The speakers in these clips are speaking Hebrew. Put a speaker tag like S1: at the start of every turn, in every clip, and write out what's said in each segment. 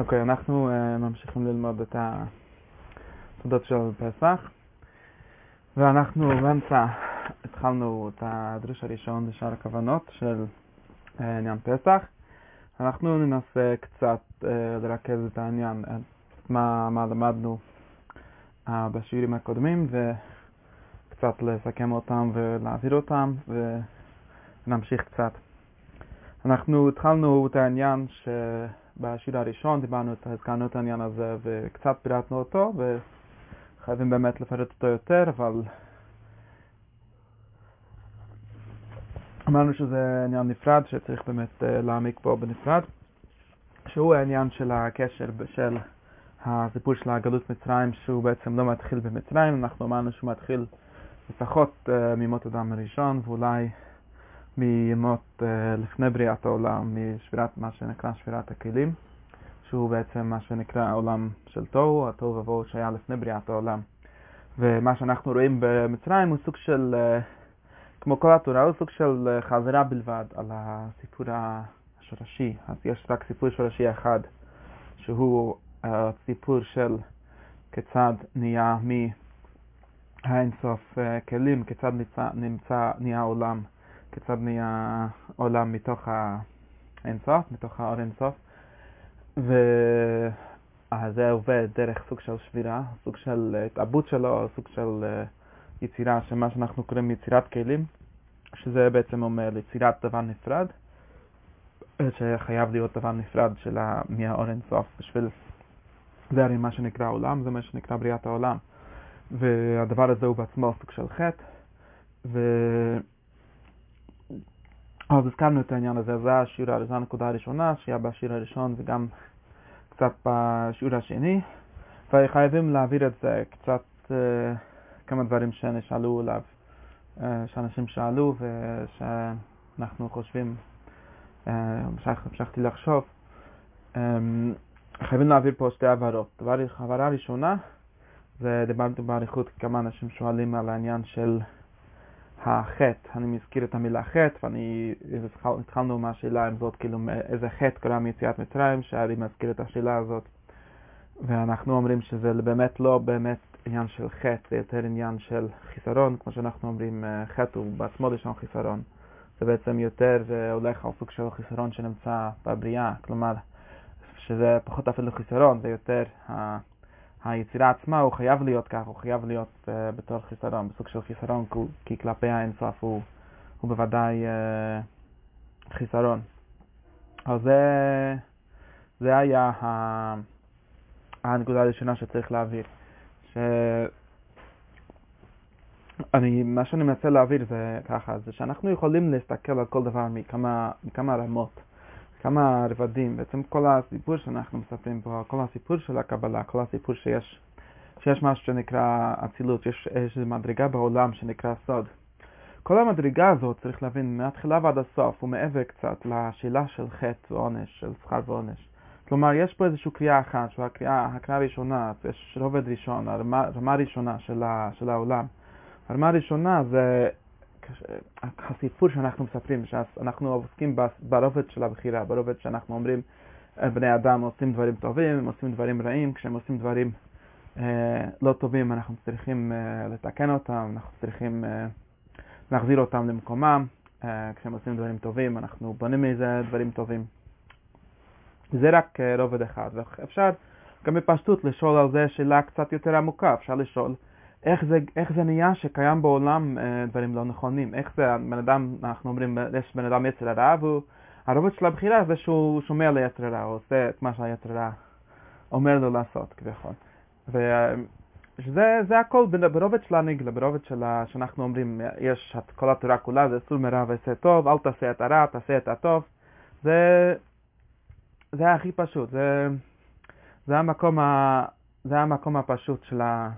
S1: אוקיי, אנחנו uh, ממשיכים ללמוד את התודות של פסח, ואנחנו באמצע התחלנו את הדריש הראשון בשאר הכוונות של uh, עניין פסח. אנחנו ננסה קצת uh, לרכז את העניין, את מה, מה למדנו uh, בשיעורים הקודמים, וקצת לסכם אותם ולהעביר אותם, ונמשיך קצת. אנחנו התחלנו את העניין ש... בשיעור הראשון דיברנו, הזכרנו את העניין הזה וקצת פירטנו אותו וחייבים באמת לפרט אותו יותר, אבל אמרנו שזה עניין נפרד שצריך באמת אה, להעמיק בו בנפרד, שהוא העניין של הקשר של הסיפור של הגלות מצרים שהוא בעצם לא מתחיל במצרים, אנחנו אמרנו שהוא מתחיל לפחות אה, ממות אדם הראשון ואולי מימות uh, לפני בריאת העולם, משבירת מה שנקרא שבירת הכלים, שהוא בעצם מה שנקרא העולם של תוהו, התוהו ובוהו שהיה לפני בריאת העולם. ומה שאנחנו רואים במצרים הוא סוג של, uh, כמו כל התורה, הוא סוג של uh, חזרה בלבד על הסיפור השורשי. אז יש רק סיפור שורשי אחד, שהוא הסיפור של כיצד נהיה מהאינסוף כלים, כיצד נמצא, נמצא נהיה העולם. כיצד נהיה עולם מתוך האינסוף, מתוך האור אינסוף. וזה עובד דרך סוג של שבירה, סוג של התאבות שלו, סוג של אה, יצירה, שמה שאנחנו קוראים יצירת כלים, שזה בעצם אומר יצירת דבר נפרד, שחייב להיות דבר נפרד שלה מהאור אינסוף בשביל, זה הרי מה שנקרא עולם, זה מה שנקרא בריאת העולם. והדבר הזה הוא בעצמו סוג של חטא, ו... אז הזכרנו את העניין הזה, זה השיעור, זו הנקודה הראשונה, שהיה בשיעור הראשון וגם קצת בשיעור השני, וחייבים להעביר את זה קצת, uh, כמה דברים שנשאלו עליו, uh, שאנשים שאלו ושאנחנו חושבים, uh, המשכתי לחשוב. Um, חייבים להעביר פה שתי הבהרות. הבהרה ראשונה, זה דיברתי באריכות, כמה אנשים שואלים על העניין של החטא, אני מזכיר את המילה חטא, ואני, התחלנו מהשאלה אם זאת כאילו איזה חטא קרה מיציאת מצרים, שאני מזכיר את השאלה הזאת, ואנחנו אומרים שזה באמת לא באמת עניין של חטא, זה יותר עניין של חיסרון, כמו שאנחנו אומרים, אה, חטא הוא בעצמו לשון חיסרון. זה בעצם יותר הולך על סוג של חיסרון שנמצא בבריאה, כלומר, שזה פחות אפילו חיסרון, זה יותר היצירה עצמה הוא חייב להיות כך, הוא חייב להיות uh, בתור חיסרון, בסוג של חיסרון, כי כלפי האינסוף הוא, הוא בוודאי uh, חיסרון. אז זה, זה היה ה, הנקודה הראשונה שצריך להעביר. ש... אני, מה שאני מנסה להעביר זה ככה, זה שאנחנו יכולים להסתכל על כל דבר מכמה, מכמה רמות. כמה רבדים, בעצם כל הסיפור שאנחנו מספרים פה, כל הסיפור של הקבלה, כל הסיפור שיש, שיש משהו שנקרא אצילות, יש איזו מדרגה בעולם שנקרא סוד. כל המדרגה הזאת, צריך להבין, מהתחילה ועד הסוף, הוא מעבר קצת לשאלה של חטא ועונש, של שכר ועונש. כלומר, יש פה איזושהי קריאה אחת, שהוא הקריאה, הקריאה הראשונה, יש רובד ראשון, הרמה, הראשונה של, של העולם. הרמה הראשונה זה הסיפור שאנחנו מספרים, שאנחנו עוסקים ברובד של הבחירה, ברובד שאנחנו אומרים, אה, בני אדם עושים דברים טובים, הם עושים דברים רעים, כשהם עושים דברים אה, לא טובים אנחנו צריכים אה, לתקן אותם, אנחנו צריכים אה, להחזיר אותם למקומם, אה, כשהם עושים דברים טובים אנחנו בונים מזה דברים טובים. זה רק אה, רובד אחד, ואפשר גם בפשטות לשאול על זה שאלה קצת יותר עמוקה, אפשר לשאול איך זה, איך זה נהיה שקיים בעולם אה, דברים לא נכונים, איך זה, בן אדם, אנחנו אומרים, יש בן אדם יצר הרע, והרובד של הבחירה זה שהוא שומע ליצר הרע, הוא עושה את מה שהיצר הרע אומר לו לעשות, כביכול. וזה הכל ברובד של הניגלה, ברובד של שאנחנו אומרים, יש את כל התורה כולה, זה סור מרע ועשה טוב, אל תעשה את הרע, תעשה את הטוב. זה, זה הכי פשוט, זה, זה, המקום, ה, זה המקום הפשוט של ה...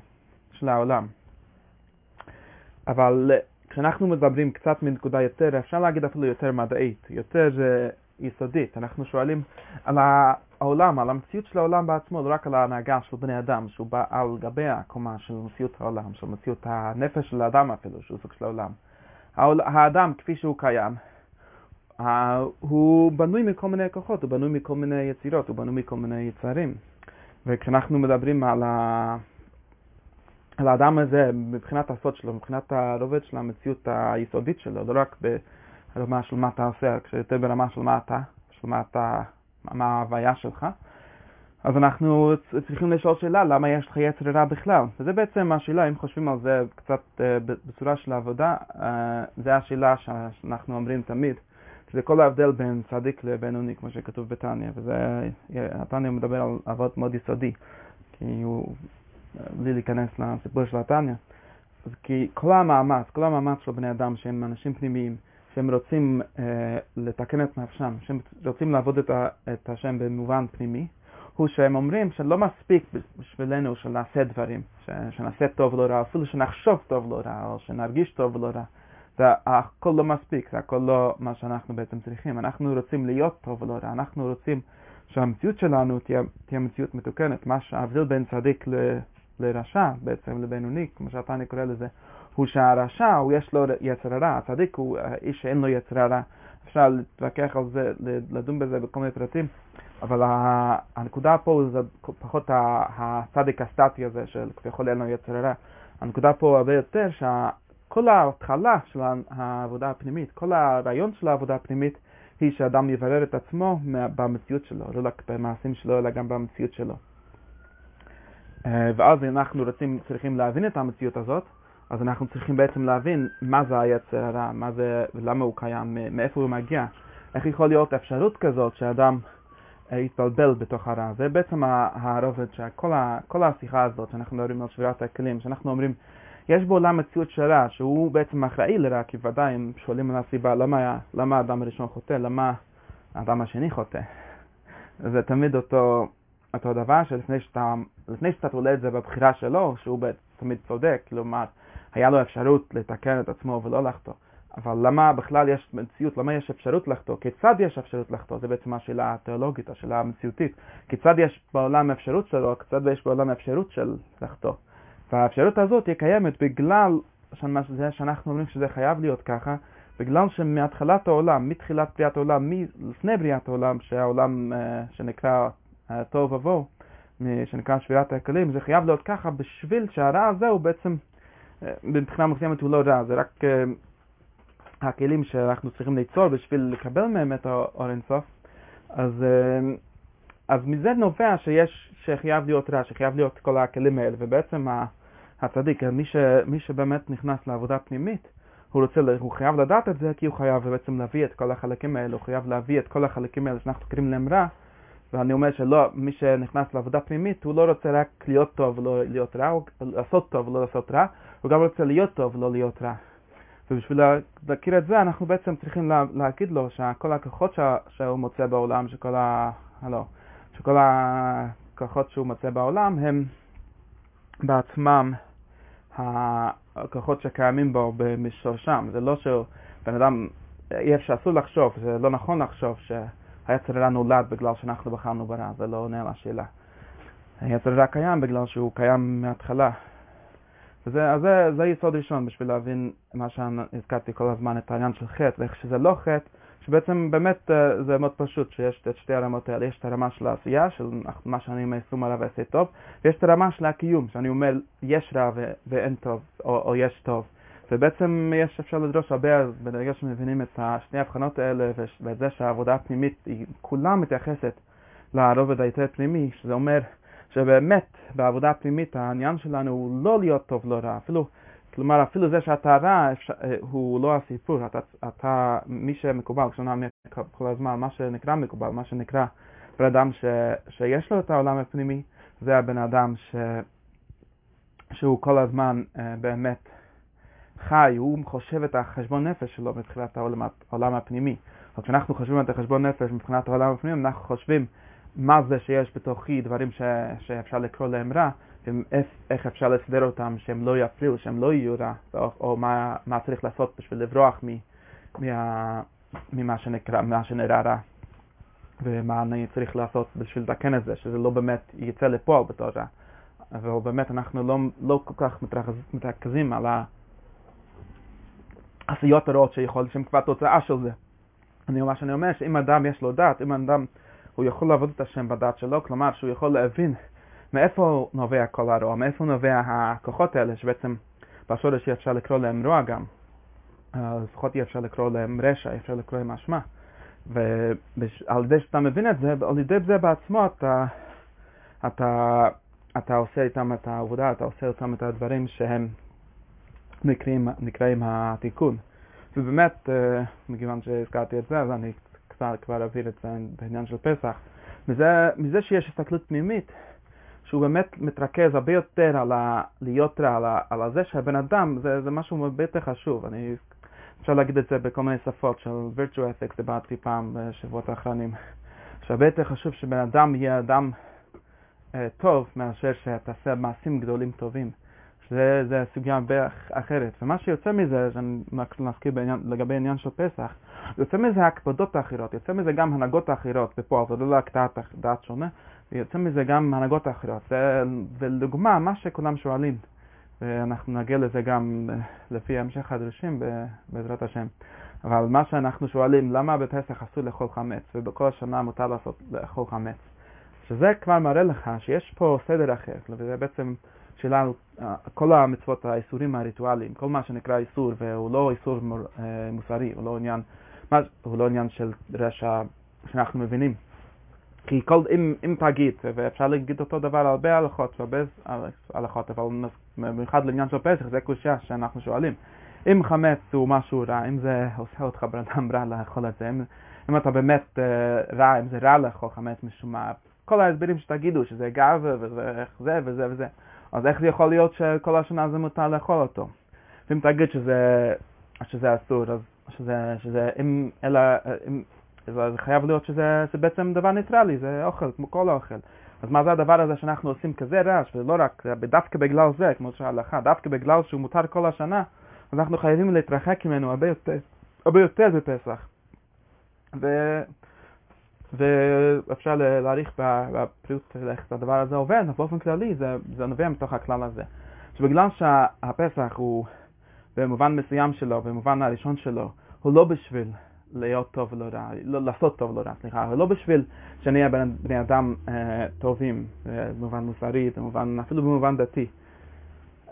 S1: של העולם. אבל אה, כשאנחנו מדברים קצת מנקודה יותר, אפשר להגיד אפילו יותר מדעית, יותר uh, יסודית, אנחנו שואלים על העולם, על המציאות של העולם בעצמו, לא רק על ההנהגה של בני אדם, שהוא בא על גבי הקומה של מציאות העולם, של מציאות הנפש של האדם אפילו, שהוא סוג של העולם. האדם כפי שהוא קיים, אה, הוא בנוי מכל מיני כוחות, הוא בנוי מכל מיני יצירות, הוא בנוי מכל מיני יצרים. וכשאנחנו מדברים על, ה... על האדם הזה, מבחינת הסוד שלו, מבחינת הרובד של המציאות היסודית שלו, לא רק ברמה של מה אתה עושה, כשיותר ברמה של מה אתה, של מה אתה, מה ההוויה שלך, אז אנחנו צריכים לשאול שאלה, למה יש לך יצר רע בכלל? וזה בעצם השאלה, אם חושבים על זה קצת אה, בצורה של עבודה, אה, זה השאלה שאנחנו אומרים תמיד, שזה כל ההבדל בין צדיק לבינוני, כמו שכתוב בתניא, וזה, התניא מדבר על עבוד מאוד יסודי, כי הוא, בלי להיכנס לסיפור של התניא, כי כל המאמץ, כל המאמץ של בני אדם שהם אנשים פנימיים, שהם רוצים אה, לתקן את נפשם, שהם רוצים לעבוד את, ה, את השם במובן פנימי, הוא שהם אומרים שלא מספיק בשבילנו שנעשה דברים, שנעשה טוב ולא רע, אפילו שנחשוב טוב ולא רע, או שנרגיש טוב ולא רע. זה הכל לא מספיק, זה הכל לא מה שאנחנו בעצם צריכים. אנחנו רוצים להיות טוב ולא רע, אנחנו רוצים שהמציאות שלנו תהיה, תהיה מציאות מתוקנת. מה שההבדל בין צדיק ל, לרשע, בעצם לבינוני, כמו שאתה אני קורא לזה, הוא שהרשע, הוא יש לו יצר הרע, הצדיק הוא איש שאין לו יצר הרע. אפשר להתווכח על זה, לדון בזה בכל מיני פרטים, אבל הנקודה פה זה פחות הצדיק הסטטי הזה של כביכול אין לו יצר הרע. הנקודה פה הרבה יותר שכל ההתחלה של העבודה הפנימית, כל הרעיון של העבודה הפנימית היא שאדם יברר את עצמו במציאות שלו, לא רק במעשים שלו, אלא גם במציאות שלו. אה, ואז אנחנו רוצים, צריכים להבין את המציאות הזאת, אז אנחנו צריכים בעצם להבין מה זה היצר הרע, מה זה, למה הוא קיים, מאיפה הוא מגיע. איך יכול להיות אפשרות כזאת שאדם אה, יתבלבל בתוך הרע. זה בעצם הרובד שכל השיחה הזאת, שאנחנו מדברים על שבירת הכלים, שאנחנו אומרים, יש בעולם מציאות של רע, שהוא בעצם אחראי לרע, כי ודאי הם שואלים על הסיבה, למה, למה האדם הראשון חוטא, למה האדם השני חוטא. זה תמיד אותו, אותו דבר, שלפני שאתה, שאתה תולה את זה בבחירה שלו, שהוא תמיד צודק, כלומר, היה לו אפשרות לתקן את עצמו ולא לחטוא. אבל למה בכלל יש מציאות, למה יש אפשרות לחטוא? כיצד יש אפשרות לחטוא? זה בעצם השאלה התיאולוגית, השאלה המציאותית. כיצד יש בעולם אפשרות שלו, כיצד יש בעולם אפשרות של לחטוא? והאפשרות הזאת היא קיימת בגלל שזה שאנחנו אומרים שזה חייב להיות ככה, בגלל שמהתחלת העולם, מתחילת בריאת העולם, לפני בריאת העולם, שהעולם אה, שנקרא אה, תוהו ובוהו, שנקרא שבירת הכלים, זה חייב להיות ככה בשביל שהרע הזה הוא בעצם מבחינה מסוימת הוא לא רע, זה רק אה, הכלים שאנחנו צריכים ליצור בשביל לקבל מהם את האור אינסוף. אז, אה, אז מזה נובע שיש, שחייב להיות רע, שחייב להיות כל הכלים האלה, ובעצם הצדיק, מי, ש, מי שבאמת נכנס לעבודה פנימית, הוא רוצה, הוא חייב לדעת את זה, כי הוא חייב בעצם להביא את כל החלקים האלה, הוא חייב להביא את כל החלקים האלה שאנחנו קוראים להם רע, ואני אומר שלא, מי שנכנס לעבודה פנימית, הוא לא רוצה רק להיות טוב ולא להיות רע, או לעשות טוב ולא לעשות רע, הוא גם רוצה להיות טוב ולא להיות רע. ובשביל להכיר את זה, אנחנו בעצם צריכים לה, להגיד לו שכל הכוחות שה, שהוא מוצא בעולם, שכל, ה, הלא, שכל הכוחות שהוא מוצא בעולם הם בעצמם הכוחות שקיימים בו במשורשם. זה לא שבן אדם, אי אפשר, אסור לחשוב, זה לא נכון לחשוב שהיצר הרע נולד בגלל שאנחנו בחרנו ברע, זה לא עונה על השאלה. היצר הרע קיים בגלל שהוא קיים מההתחלה. וזה, אז זה, זה יסוד ראשון בשביל להבין מה שהזכרתי כל הזמן, את העניין של חטא, ואיך שזה לא חטא, שבעצם באמת אה, זה מאוד פשוט שיש את שתי הרמות האלה, יש את הרמה של העשייה, של מה שאני סום עליו ועשה טוב, ויש את הרמה של הקיום, שאני אומר יש רע ואין טוב, או, או יש טוב. ובעצם יש, אפשר לדרוש הרבה, ברגע שמבינים את שני ההבחנות האלה, ואת זה שהעבודה הפנימית היא כולה מתייחסת לרובד היותר פנימי, שזה אומר שבאמת בעבודה הפנימית העניין שלנו הוא לא להיות טוב לא רע, אפילו, כלומר אפילו זה שאתה רע אה, הוא לא הסיפור, אתה, אתה מי שמקובל, כשאני כל הזמן, מה שנקרא מקובל, מה שנקרא בן אדם ש, שיש לו את העולם הפנימי, זה הבן אדם ש, שהוא כל הזמן uh, באמת חי, הוא חושב את החשבון נפש שלו מבחינת העולם, העולם הפנימי. אבל כשאנחנו חושבים את החשבון נפש מבחינת העולם הפנימי, אנחנו חושבים מה זה שיש בתוכי דברים ש, שאפשר לקרוא להם רע, ואיך אפשר לסדר אותם שהם לא יפריעו, שהם לא יהיו רע, או, או מה, מה צריך לעשות בשביל לברוח מ, מה, ממה שנקרא, מה שנראה רע, ומה אני צריך לעשות בשביל לתקן את זה, שזה לא באמת יצא לפועל בתור רע. אבל באמת אנחנו לא, לא כל כך מתרכזים על העשיות הרעות שיכול, שהן כבר תוצאה של זה. אני, מה שאני אומר, שאם אדם יש לו דת, אם אדם, הוא יכול לעבוד את השם בדת שלו, כלומר שהוא יכול להבין מאיפה נובע כל הרוע, מאיפה נובע הכוחות האלה, שבעצם בשורש אי אפשר לקרוא להם רוע גם, לפחות אי אפשר לקרוא להם רשע, אי אפשר לקרוא להם אשמה. ועל ידי שאתה מבין את זה, על ידי זה בעצמו אתה, אתה, אתה עושה איתם את העבודה, אתה עושה איתם את הדברים שהם נקראים, נקראים התיקון. ובאמת, אה, מכיוון שהזכרתי את זה, אז אני קצת כבר אבהיר את זה בעניין של פסח. מזה, מזה שיש הסתכלות פנימית, שהוא באמת מתרכז הרבה יותר על ה... להיות רע, על, ה, על זה שהבן אדם, זה, זה משהו הרבה יותר חשוב. אני, אפשר להגיד את זה בכל מיני שפות של virtue ethics, דיברתי פעם בשבועות האחרונים. שהרבה יותר חשוב שבן אדם יהיה אדם אה, טוב מאשר שתעשה מעשים גדולים טובים. שזה זה סוגיה אחרת. ומה שיוצא מזה, שאני נזכיר לגבי עניין של פסח, יוצא מזה הקפדות האחרות, יוצא מזה גם הנהגות האחרות בפועל, זה לא רק דעת שונה, ויוצא מזה גם הנהגות האחרות. זה, ולדוגמה, מה שכולם שואלים, ואנחנו נגיע לזה גם לפי המשך הדרושים בעזרת השם. אבל מה שאנחנו שואלים, למה בפסח אסור לאכול חמץ, ובכל השנה מותר לעשות לאכול חמץ? שזה כבר מראה לך שיש פה סדר אחר, וזה בעצם שאלה על כל המצוות, האיסורים הריטואליים, כל מה שנקרא איסור, והוא לא איסור מוסרי, הוא לא עניין, הוא לא עניין של רשע שאנחנו מבינים. כי כל, אם, אם תגיד, ואפשר להגיד אותו דבר על הרבה הלכות, הרבה הלכות, אבל במיוחד לעניין של פסח, זה קושייה שאנחנו שואלים. אם חמץ הוא משהו רע, אם זה עושה אותך בן אדם רע לאכול את זה, אם, אם אתה באמת uh, רע, אם זה רע לאכול חמץ משום מה, כל ההסברים שתגידו, שזה גאווה וזה וזה וזה וזה, אז איך זה יכול להיות שכל השנה זה מותר לאכול אותו? ואם תגיד שזה, שזה אסור, אז שזה, שזה אם, אלא, אם, זה חייב להיות שזה בעצם דבר ניטרלי, זה אוכל, כמו כל אוכל. אז מה זה הדבר הזה שאנחנו עושים כזה רעש, ולא רק, דווקא בגלל זה, כמו שההלכה, דווקא בגלל שהוא מותר כל השנה, אז אנחנו חייבים להתרחק ממנו הרבה יותר, הרבה יותר בפסח. ו... ואפשר להעריך בפריאות איך הדבר הזה עובד, אבל באופן כללי זה, זה נובע מתוך הכלל הזה. שבגלל שהפסח הוא במובן מסוים שלו, במובן הראשון שלו, הוא לא בשביל להיות טוב ולא רע, לא, לעשות טוב ולא רע, סליחה, הוא לא בשביל שנהיה בני אדם אה, טובים, אה, במובן מוסרי, במובן, אפילו במובן דתי.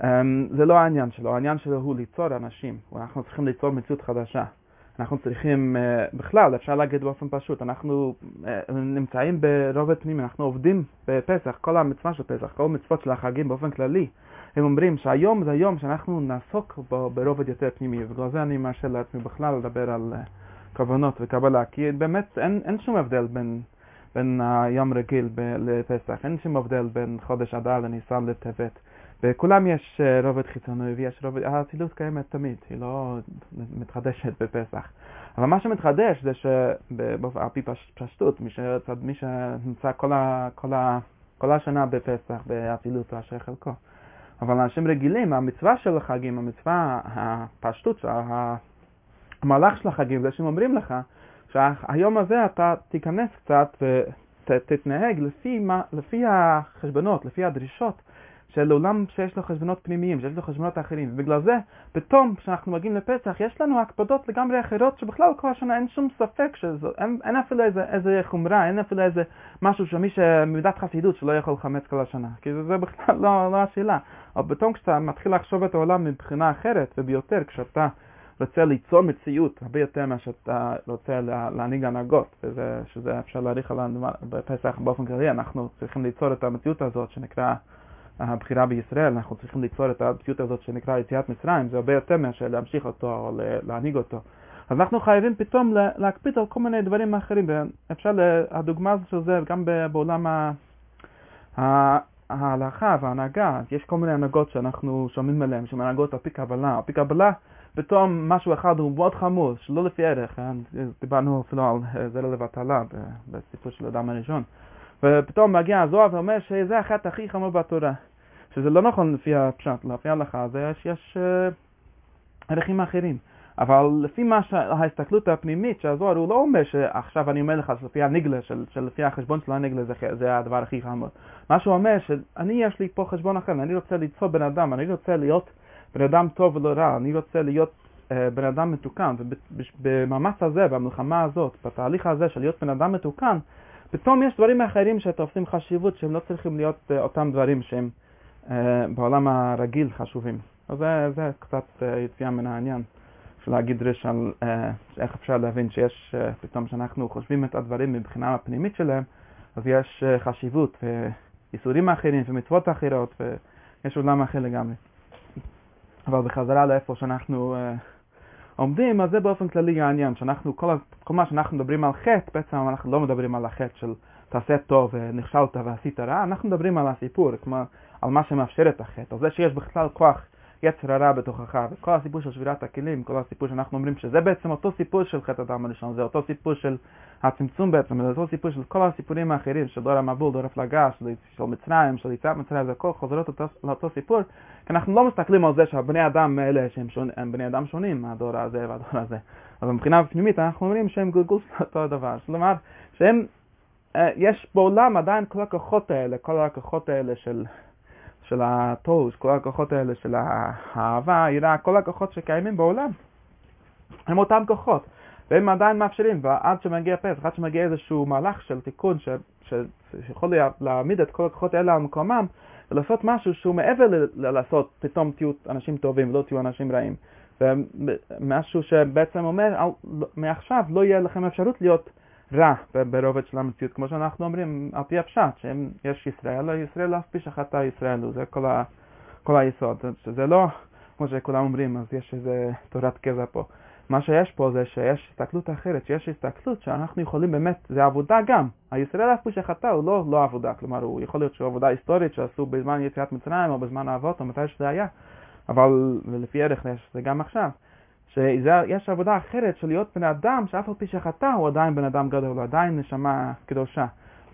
S1: אה, זה לא העניין שלו, העניין שלו הוא ליצור אנשים, אנחנו צריכים ליצור מציאות חדשה. אנחנו צריכים, אה, בכלל, אפשר להגיד באופן פשוט, אנחנו אה, נמצאים ברובד פנימי, אנחנו עובדים בפסח, כל המצווה של פסח, כל המצוות של החגים באופן כללי. הם אומרים שהיום זה היום שאנחנו נעסוק בו ברובד יותר פנימי, ובגלל זה אני מרשה לעצמי בכלל לדבר על אה, כוונות וקבלה, כי באמת אין, אין שום הבדל בין, בין היום רגיל לפסח, אין שום הבדל בין חודש אדר לניסן לטבת. בכולם יש אה, רובד חיצוני ויש רובד, האצילות קיימת תמיד, היא לא מתחדשת בפסח. אבל מה שמתחדש זה שעל פי פשטות, מי, שצד, מי שנמצא כל, ה, כל, ה, כל השנה בפסח, באצילות, הוא אשר חלקו. אבל אנשים רגילים, המצווה של החגים, המצווה, הפשטות, המהלך של החגים, זה שהם אומרים לך שהיום הזה אתה תיכנס קצת ותתנהג לפי, לפי החשבונות, לפי הדרישות של עולם שיש לו חשבונות פנימיים, שיש לו חשבונות אחרים. ובגלל זה, פתאום כשאנחנו מגיעים לפסח, יש לנו הקפדות לגמרי אחרות, שבכלל כל השנה אין שום ספק שזה, אין, אין אפילו איזה, איזה חומרה, אין אפילו איזה משהו שמי שממידת חסידות שלא יכול חמץ כל השנה. כי זה, זה בכלל לא, לא השאלה. אבל פתאום כשאתה מתחיל לחשוב את העולם מבחינה אחרת, וביותר, כשאתה רוצה ליצור מציאות הרבה יותר ממה שאתה רוצה להנהיג הנהגות, וזה, שזה אפשר להעריך עליו בפסח באופן כללי, אנחנו צריכים ליצור את המציאות הזאת שנקרא הבחירה בישראל, אנחנו צריכים ליצור את המציאות הזאת שנקרא יציאת מצרים, זה הרבה יותר מאשר להמשיך אותו או להנהיג אותו. אז אנחנו חייבים פתאום להקפיד על כל מיני דברים אחרים, ואפשר, הדוגמה של זה גם בעולם ההלכה וההנהגה, יש כל מיני הנהגות שאנחנו שומעים עליהן, שהן הנהגות על פי קבלה. על פי קבלה, פתאום משהו אחד הוא מאוד חמור, שלא לפי ערך, אה? דיברנו אפילו על זה לבטלה בסיפור של אדם הראשון. ופתאום מגיע הזוהר ואומר שזה החטא הכי חמור בתורה. שזה לא נכון לפי הפשט, לפי ההלכה, זה יש uh, ערכים אחרים. אבל לפי מה ההסתכלות הפנימית של הזוהר, הוא לא אומר שעכשיו אני אומר לך שלפי הנגלה, של, של לפי החשבון של הנגלה זה, זה הדבר הכי חמור. מה שהוא אומר, שאני יש לי פה חשבון אחר, אני רוצה ליצור בן אדם, אני רוצה להיות בן אדם טוב ולא רע, אני רוצה להיות אה, בן אדם מתוקן, ובמאמץ הזה, במלחמה הזאת, בתהליך הזה של להיות בן אדם מתוקן, פתאום יש דברים אחרים שתופסים חשיבות שהם לא צריכים להיות אה, אותם דברים שהם אה, בעולם הרגיל חשובים. אז זה, זה קצת יציאה מן העניין של להגיד רש על איך אפשר להבין שיש, פתאום כשאנחנו חושבים את הדברים מבחינה הפנימית שלהם, אז יש חשיבות וייסורים אחרים ומצוות אחרות ויש עולם אחר לגמרי. אבל בחזרה לאיפה שאנחנו עומדים, אז זה באופן כללי העניין, שאנחנו, כל, כל מה שאנחנו מדברים על חטא, בעצם אנחנו לא מדברים על החטא של תעשה טוב ונכשלת ועשית רע, אנחנו מדברים על הסיפור, כלומר, על מה שמאפשר את החטא, על זה שיש בכלל כוח יצר הרע בתוכך, וכל הסיפור של שבירת הכלים, כל הסיפור שאנחנו אומרים שזה בעצם אותו סיפור של חטא הדם הראשון, זה אותו סיפור של הצמצום בעצם, זה אותו סיפור של כל הסיפורים האחרים, של דור המבול, דור הפלגה, של, של מצרים, של יציאת מצרים, זה הכל חוזרות אותו, לאותו סיפור, כי אנחנו לא מסתכלים על זה שהבני אדם האלה שהם שונים, הם בני אדם שונים מהדור הזה והדור הזה, אבל מבחינה פנימית אנחנו אומרים שהם גולגול של אותו דבר, כלומר שהם, אה, יש בעולם עדיין כל הכוחות האלה, כל הכוחות האלה של של הטוז, כל הכוחות האלה של האהבה, היראה, כל הכוחות שקיימים בעולם, הם אותם כוחות, והם עדיין מאפשרים, ועד שמגיע פסח, עד שמגיע איזשהו מהלך של תיקון ש, ש, שיכול להעמיד את כל הכוחות האלה על מקומם, ולעשות משהו שהוא מעבר ללעשות, פתאום תהיו אנשים טובים ולא תהיו אנשים רעים. ומשהו שבעצם אומר, מעכשיו לא יהיה לכם אפשרות להיות רע ברובד של המציאות, כמו שאנחנו אומרים על פי הפשט, שיש ישראל, ישראל אף פי שחטא ישראל, זה כל, ה, כל היסוד, שזה לא, כמו שכולם אומרים, אז יש איזה תורת קבע פה. מה שיש פה זה שיש הסתכלות אחרת, שיש הסתכלות שאנחנו יכולים באמת, זה עבודה גם. הישראל אף פי שחטא הוא לא, לא עבודה, כלומר הוא יכול להיות שהוא עבודה היסטורית שעשו בזמן יציאת מצרים או בזמן האבות או מתי שזה היה, אבל לפי ערך זה גם עכשיו. שיש עבודה אחרת של להיות בן אדם שאף על פי שחטא הוא עדיין בן אדם גדול, הוא עדיין נשמה קדושה.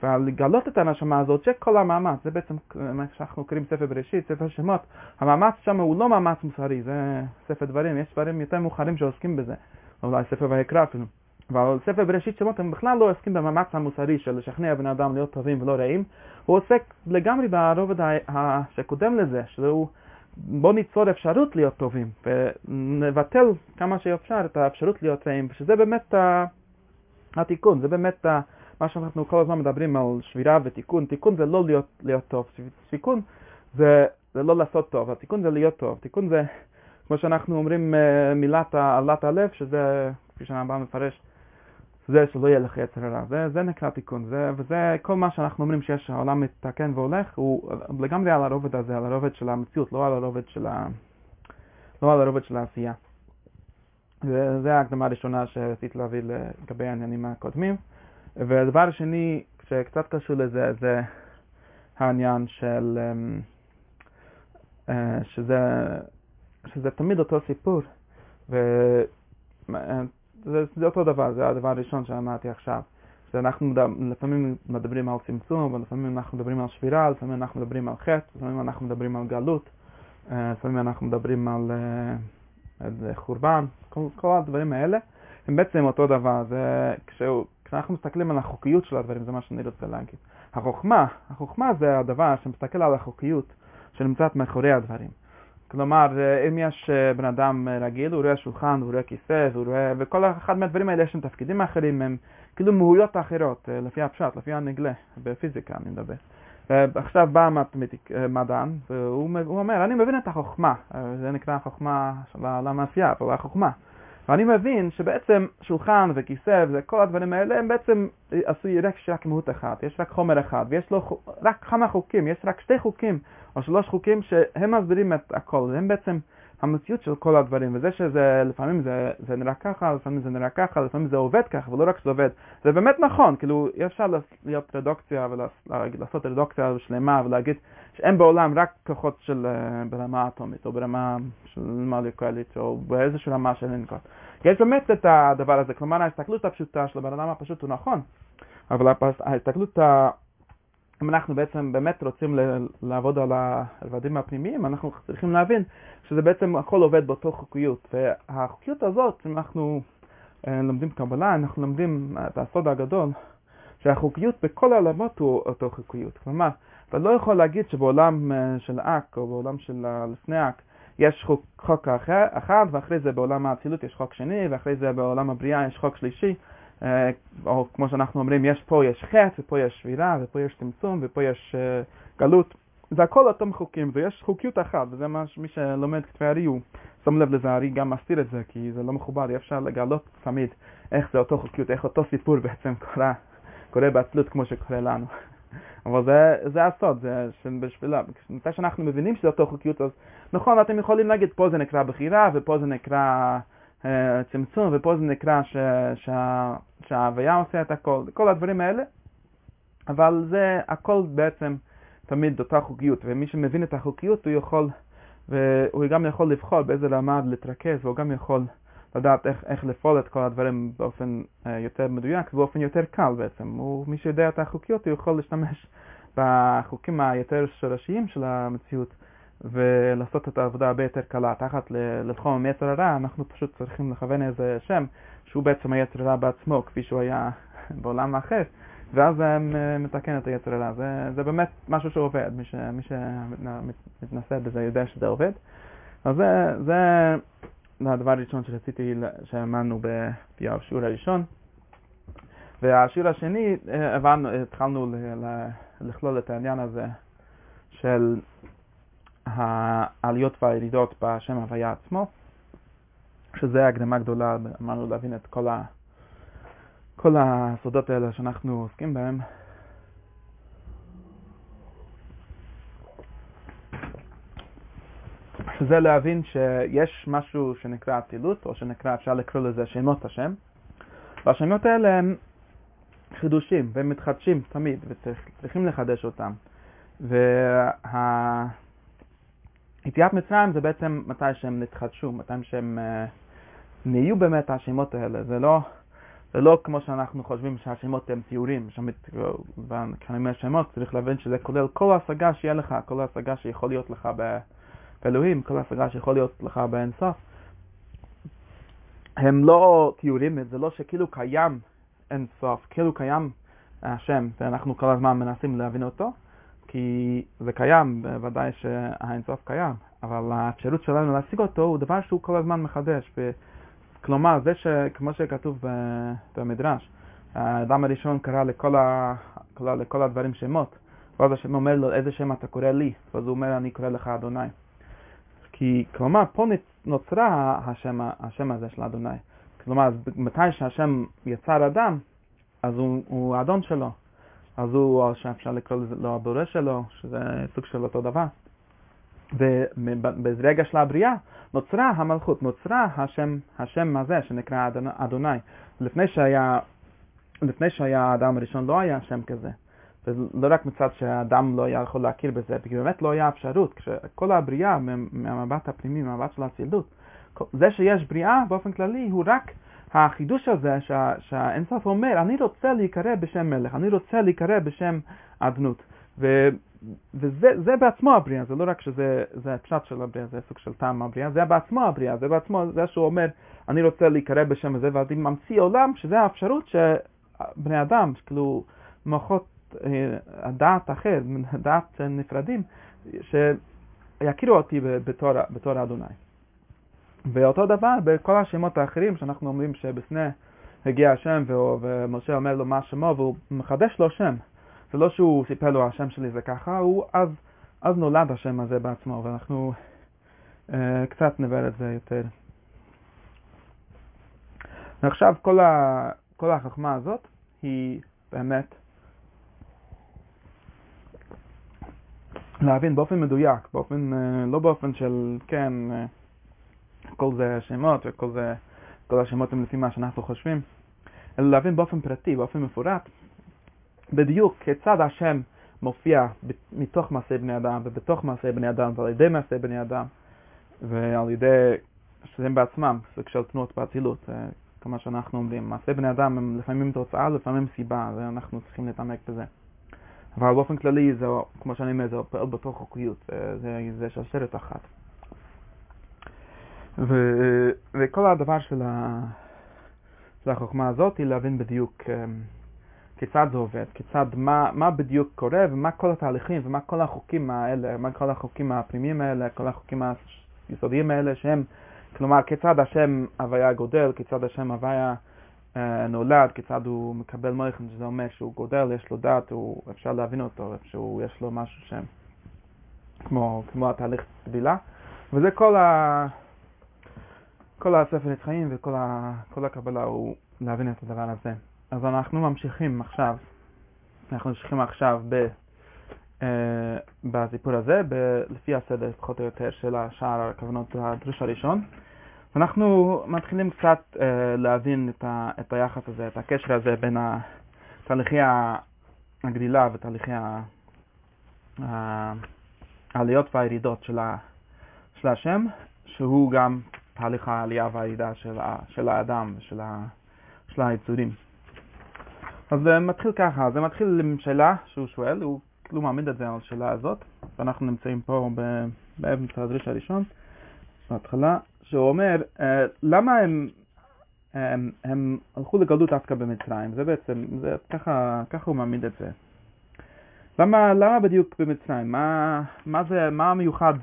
S1: ולגלות את הנשמה הזאת, שכל המאמץ, זה בעצם מה שאנחנו קוראים ספר בראשית, ספר שמות, המאמץ שם הוא לא מאמץ מוסרי, זה ספר דברים, יש דברים יותר מאוחרים שעוסקים בזה, אולי ספר ויקרא אפילו. אבל ספר בראשית שמות הם בכלל לא עוסקים במאמץ המוסרי של לשכנע בני אדם להיות טובים ולא רעים, הוא עוסק לגמרי ברובד שקודם לזה, שהוא בוא ניצור אפשרות להיות טובים, ונבטל כמה שאפשר את האפשרות להיות רעים, שזה באמת התיקון, זה באמת מה שאנחנו כל הזמן מדברים על שבירה ותיקון. תיקון זה לא להיות, להיות טוב, תיקון זה, זה לא לעשות טוב, התיקון זה להיות טוב. תיקון זה, כמו שאנחנו אומרים, אה, מילת עלת הלב, שזה, כפי שהרמב"ם מפרש, זה שלא יהיה לך יצר הרע, זה, זה נקרא תיקון, זה, וזה כל מה שאנחנו אומרים שיש, העולם מתקן והולך, הוא לגמרי על הרובד הזה, על הרובד של המציאות, לא על הרובד של, ה... לא על הרובד של העשייה. וזו ההקדמה הראשונה שרציתי להביא לגבי העניינים הקודמים. והדבר השני שקצת קשור לזה, זה העניין של, אמ, אה, שזה, שזה תמיד אותו סיפור. ו... זה, זה אותו דבר, זה הדבר הראשון שאמרתי עכשיו. שאנחנו לפעמים מדברים על צמצום, ולפעמים אנחנו מדברים על שבירה, לפעמים אנחנו מדברים על חטא, לפעמים אנחנו מדברים על גלות, אה, לפעמים אנחנו מדברים על, אה, על חורבן, כל, כל הדברים האלה הם בעצם אותו דבר. זה, כשהוא, כשאנחנו מסתכלים על החוקיות של הדברים, זה מה שאני רוצה להגיד. החוכמה, החוכמה זה הדבר שמסתכל על החוקיות שנמצאת מאחורי הדברים. כלומר, אה, אם יש אה, בן אדם אה, רגיל, הוא רואה שולחן, הוא רואה כיסא, הוא רואה... וכל אחד מהדברים האלה יש להם תפקידים אחרים, הם כאילו מהויות אחרות, לפי הפשט, לפי הנגלה, בפיזיקה אני מדבר. עכשיו בא מדען, והוא אומר, אני מבין את החוכמה, זה נקרא החוכמה של העולם העשייה, אבל החוכמה. ואני מבין שבעצם שולחן וכיסא וכל הדברים האלה הם בעצם עשוי רק שרק מהות אחת, יש רק חומר אחד, ויש לו רק כמה חוקים, יש רק שתי חוקים או שלוש חוקים שהם מסבירים את הכל, הם בעצם המציאות של כל הדברים, וזה שזה לפעמים זה, זה נראה ככה, לפעמים זה נראה ככה, לפעמים זה עובד ככה, ולא רק שזה עובד, זה באמת נכון, כאילו אי אפשר להיות רדוקציה ולעשות רדוקציה שלמה ולהגיד שאין בעולם רק כוחות של אה, ברמה אטומית או ברמה של מולקולית או באיזושהי רמה של לנקוט. יש באמת את הדבר הזה, כלומר ההסתכלות הפשוטה של הבן אדם הפשוט הוא נכון, אבל ההסתכלות אם אנחנו בעצם באמת רוצים לעבוד על הרבדים הפנימיים, אנחנו צריכים להבין שזה בעצם הכל עובד באותו חוקיות. והחוקיות הזאת, אם אנחנו אה, לומדים קבלה, אנחנו לומדים את הסוד הגדול, שהחוקיות בכל העולמות הוא אותו חוקיות. כלומר, אתה לא יכול להגיד שבעולם אה, של אק או בעולם של לפני אק יש חוק, חוק אחר, אחד, ואחרי זה בעולם האצילות יש חוק שני, ואחרי זה בעולם הבריאה יש חוק שלישי. אה, או כמו שאנחנו אומרים, יש פה יש חטא, ופה יש שבירה, ופה יש צמצום, ופה יש אה, גלות. זה הכל אותם חוקים, ויש חוקיות אחת, וזה מה שמי שלומד כתבי הארי הוא שם לב לזה, הארי גם מסתיר את זה, כי זה לא מכובד, אי אפשר לגלות תמיד איך זה אותו חוקיות, איך אותו סיפור בעצם קורה, קורה בעצלות כמו שקורה לנו. אבל זה, זה הסוד, זה שבשבילה, מתי שאנחנו מבינים שזה אותו חוקיות, אז נכון, אתם יכולים להגיד, פה זה נקרא בחירה, ופה זה נקרא צמצום, ופה זה נקרא ש, שה, שההוויה עושה את הכל, כל הדברים האלה, אבל זה הכל בעצם תמיד אותה חוקיות, ומי שמבין את החוקיות הוא יכול, והוא גם יכול לבחור באיזה רמה להתרכז, והוא גם יכול לדעת איך, איך לפעול את כל הדברים באופן uh, יותר מדויק, באופן יותר קל בעצם. הוא, מי שיודע את החוקיות, הוא יכול להשתמש בחוקים היותר שורשיים של המציאות ולעשות את העבודה הרבה יותר קלה. תחת לתחום היצר הרע, אנחנו פשוט צריכים לכוון איזה שם שהוא בעצם היצר הרע בעצמו, כפי שהוא היה בעולם האחר. ואז זה מתקן את היצר הרע. זה, זה באמת משהו שעובד, מי, ש, מי שמתנסה בזה יודע שזה עובד. אז זה, זה הדבר הראשון שרציתי, שאמרנו בשיעור הראשון. והשיעור השני, הבנו, התחלנו לכלול את העניין הזה של העליות והירידות בשם הוויה עצמו, שזה הקדמה גדולה, אמרנו להבין את כל ה... כל הסודות האלה שאנחנו עוסקים בהם. שזה להבין שיש משהו שנקרא אצילות, או שנקרא, אפשר לקרוא לזה שמות השם, והשמות האלה הם חידושים, והם מתחדשים תמיד, וצריכים לחדש אותם. והיציאת מצרים זה בעצם מתי שהם נתחדשו, מתי שהם uh, נהיו באמת השמות האלה, זה לא... זה לא כמו שאנחנו חושבים שהשמות הם ציורים, כשאני אומר שמות צריך להבין שזה כולל כל השגה שיהיה לך, כל השגה שיכול להיות לך באלוהים, כל השגה שיכול להיות לך באינסוף. הם לא תיאורים, זה לא שכאילו קיים אינסוף, כאילו קיים השם, ואנחנו כל הזמן מנסים להבין אותו, כי זה קיים, בוודאי שהאינסוף קיים, אבל האפשרות שלנו להשיג אותו הוא דבר שהוא כל הזמן מחדש. כלומר, זה שכמו שכתוב במדרש, האדם הראשון קרא לכל, ה... לכל הדברים שמות, ואז השם אומר לו, איזה שם אתה קורא לי? ואז הוא אומר, אני קורא לך אדוני. כי, כלומר, פה נוצרה השם, השם הזה של אדוני. כלומר, מתי שהשם יצר אדם, אז הוא, הוא האדון שלו. אז הוא, שאפשר לקרוא לו הבורא שלו, שזה סוג של אותו דבר. וברגע של הבריאה נוצרה המלכות, נוצרה השם, השם הזה שנקרא אדוני. לפני שהיה, לפני שהיה האדם הראשון לא היה שם כזה. ולא רק מצד שהאדם לא היה יכול להכיר בזה, כי באמת לא היה אפשרות. כשכל הבריאה מהמבט הפנימי, מהמבט של האצילות, זה שיש בריאה באופן כללי הוא רק החידוש הזה שה, שהאינסוף אומר, אני רוצה להיקרא בשם מלך, אני רוצה להיקרא בשם אדנות. ו, וזה בעצמו הבריאה, זה לא רק שזה הפשט של הבריאה, זה סוג של טעם הבריאה, זה בעצמו הבריאה, זה בעצמו, זה שהוא אומר, אני רוצה להיקרא בשם הזה, ואז אני ממציא עולם שזה האפשרות שבני אדם, כאילו מוחות, אה, הדעת אחר, דעת נפרדים, שיכירו אותי בתור, בתור אדוני. ואותו דבר בכל השמות האחרים שאנחנו אומרים שבסנה הגיע השם ומשה אומר לו מה שמו והוא מחדש לו שם. זה לא שהוא סיפר לו השם שלי זה ככה, הוא אז, אז נולד השם הזה בעצמו ואנחנו אה, קצת נבר את זה יותר. ועכשיו כל, ה, כל החכמה הזאת היא באמת להבין באופן מדויק, באופן, אה, לא באופן של כן אה, כל זה שמות וכל זה, כל השמות הם לפי מה שאנחנו חושבים, אלא להבין באופן פרטי, באופן מפורט, בדיוק כיצד השם מופיע מתוך מעשי בני אדם ובתוך מעשי בני אדם ועל ידי מעשי בני אדם ועל ידי שהם בעצמם סוג של תנועות באצילות, אה, כמו שאנחנו אומרים. מעשי בני אדם הם לפעמים תוצאה, לפעמים סיבה, ואנחנו צריכים להתעמק בזה. אבל באופן כללי, זה, כמו שאני אומר, זה פועל בתוך חוקיות, זה, זה שרשרת אחת. ו, וכל הדבר של, ה, של החוכמה הזאת היא להבין בדיוק אה, כיצד זה עובד, כיצד, מה, מה בדיוק קורה ומה כל התהליכים ומה כל החוקים האלה, מה כל החוקים הפנימיים האלה, כל החוקים היסודיים האלה שהם, כלומר, כיצד השם הוויה גודל, כיצד השם הוויה אה, נולד, כיצד הוא מקבל מויכן, שזה אומר שהוא גודל, יש לו דת, הוא, אפשר להבין אותו, שהוא, יש לו משהו שם, כמו, כמו התהליך טבילה, וזה כל, ה, כל הספר נצחיים וכל ה, הקבלה הוא להבין את הדבר הזה. אז אנחנו ממשיכים עכשיו, אנחנו ממשיכים עכשיו ב, uh, בסיפור הזה, ב, לפי הסדר פחות או יותר של השער הכוונות הדרוש הראשון. אנחנו מתחילים קצת uh, להבין את, ה, את היחס הזה, את הקשר הזה בין תהליכי הגדילה ותהליכי העליות והירידות של, ה, של השם, שהוא גם תהליך העלייה והירידה של, של האדם ושל של היצורים. אז זה מתחיל ככה, זה מתחיל עם שאלה שהוא שואל, הוא כאילו מעמיד את זה על השאלה הזאת, ואנחנו נמצאים פה באמצע הדריש הראשון, בהתחלה, שהוא אומר, אה, למה הם, הם, הם הלכו לגלות דווקא במצרים? זה בעצם, זה, ככה, ככה הוא מעמיד את זה. למה, למה בדיוק במצרים? מה, מה זה, מה המיוחד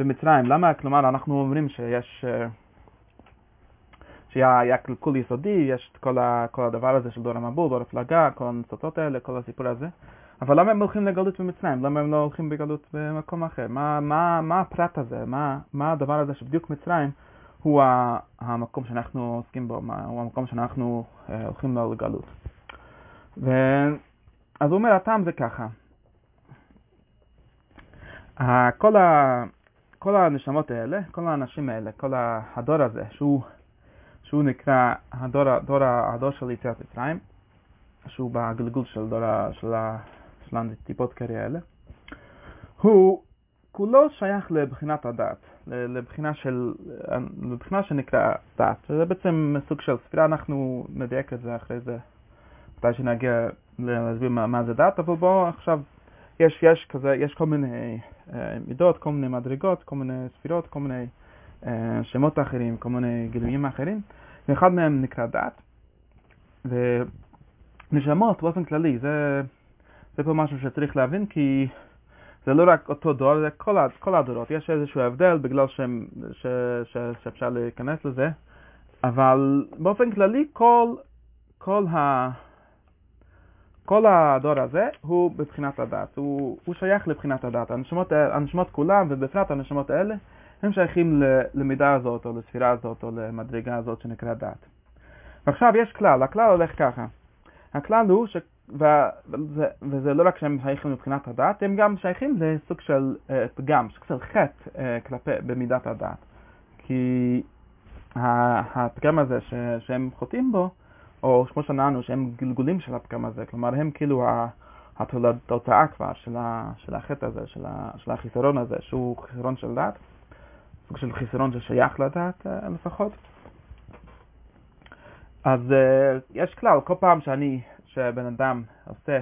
S1: במצרים? למה, כלומר, אנחנו אומרים שיש... אה, שהיה קלקול יסודי, יש את כל, ה, כל הדבר הזה של דור המבול, דור הפלגה, כל הניצוצות האלה, כל הסיפור הזה. אבל למה הם הולכים לגלות במצרים? למה הם לא הולכים בגלות במקום אחר? מה, מה, מה הפרט הזה? מה, מה הדבר הזה שבדיוק מצרים הוא המקום שאנחנו עוסקים בו, מה, הוא המקום שאנחנו אה, הולכים לו לגלות. ו... אז הוא אומר, הטעם זה ככה. כל, ה... כל הנשמות האלה, כל האנשים האלה, כל הדור הזה, שהוא שהוא נקרא הדור, הדור, הדור של יציאת מצרים, שהוא בגלגול של דור של, הטיפות קרי האלה, הוא כולו שייך לבחינת הדת, לבחינה, של, לבחינה שנקרא דת. זה בעצם סוג של ספירה, אנחנו נדייק את זה אחרי זה, מתי שנגיע להסביר מה, מה זה דת, אבל בואו עכשיו, יש, יש כזה, יש כל מיני מידות, כל מיני מדרגות, כל מיני ספירות, כל מיני אה, שמות אחרים, כל מיני גילויים אחרים, ואחד מהם נקרא דת. ונשמות באופן כללי, זה, זה פה משהו שצריך להבין, כי זה לא רק אותו דור, זה כל, כל הדורות. יש איזשהו הבדל בגלל שהם, ש, ש, שאפשר להיכנס לזה, אבל באופן כללי כל, כל, ה, כל הדור הזה הוא בבחינת הדת, הוא, הוא שייך לבחינת הדת. הנשמות, הנשמות כולם, ובפרט הנשמות האלה, הם שייכים למידה הזאת, או לספירה הזאת, או למדרגה הזאת שנקרא דת. ועכשיו יש כלל, הכלל הולך ככה. הכלל הוא, ש... וזה, וזה לא רק שהם שייכים מבחינת הדת, הם גם שייכים לסוג של uh, פגם, סוג של חטא uh, כלפי, במידת הדת. כי הפגם הזה ש, שהם חוטאים בו, או כמו שנענו, שהם גלגולים של הפגם הזה, כלומר הם כאילו התוצאה כבר של, ה, של החטא הזה, של, ה, של החיסרון הזה, שהוא חיסרון של דת. סוג של חיסרון ששייך לדעת אה, לפחות. אז uh, יש כלל, כל פעם שאני, שבן אדם עושה,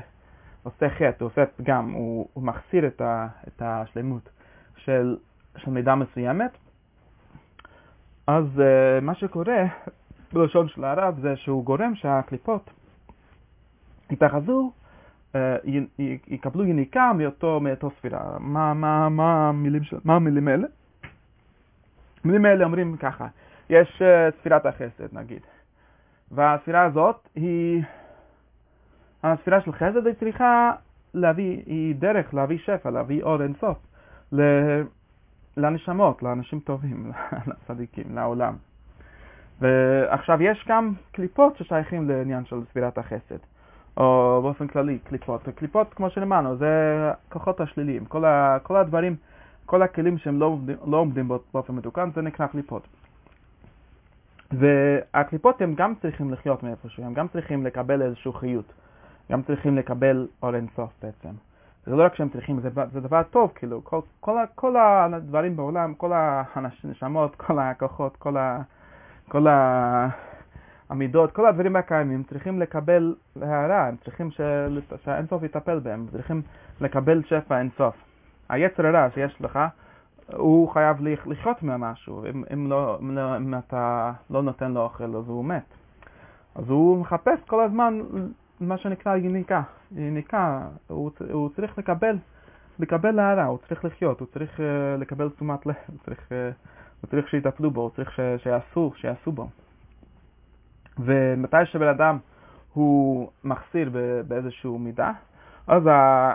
S1: עושה חטא, הוא עושה פגם, הוא, הוא מחסיר את, ה, את השלמות של, של מידה מסוימת, אז uh, מה שקורה בלשון של הרב זה שהוא גורם שהקליפות יתאחזו, uh, יקבלו יניקה מאותו, מאותו ספירה. מה, מה, מה, המילים, של, מה המילים האלה? המילים האלה אומרים ככה, יש uh, ספירת החסד נגיד, והספירה הזאת היא, הספירה של חסד היא צריכה להביא, היא דרך להביא שפע, להביא אור אינסוף לנשמות, לאנשים טובים, לצדיקים, לעולם. ועכשיו יש גם קליפות ששייכים לעניין של ספירת החסד, או באופן כללי קליפות. קליפות, כמו שנאמרנו, זה כוחות השליליים, כל, ה, כל הדברים כל הכלים שהם לא לא עומדים באופן מתוקן, זה נקרא קליפות. והקליפות הם גם צריכים לחיות מאיפשהו, הם גם צריכים לקבל איזשהו חיות, גם צריכים לקבל אור אינסוף בעצם. זה לא רק שהם צריכים, זה, זה דבר טוב, כאילו, כל, כל, כל הדברים בעולם, כל הנשמות, כל הכוחות, כל, ה, כל המידות, כל הדברים הקיימים צריכים לקבל הערה, הם צריכים שהאינסוף יטפל בהם, צריכים לקבל שפע אינסוף. היצר הרע שיש לך, הוא חייב לחיות ממשהו, אם, אם, לא, אם, לא, אם אתה לא נותן לו אוכל אז הוא מת. אז הוא מחפש כל הזמן מה שנקרא יניקה. יניקה, הוא, הוא צריך לקבל לקבל הערה, הוא צריך לחיות, הוא צריך uh, לקבל תשומת לב, הוא צריך, uh, הוא צריך שיטפלו בו, הוא צריך ש, שיעשו, שיעשו בו. ומתי שבן אדם הוא מחסיר באיזשהו מידה, אז ה...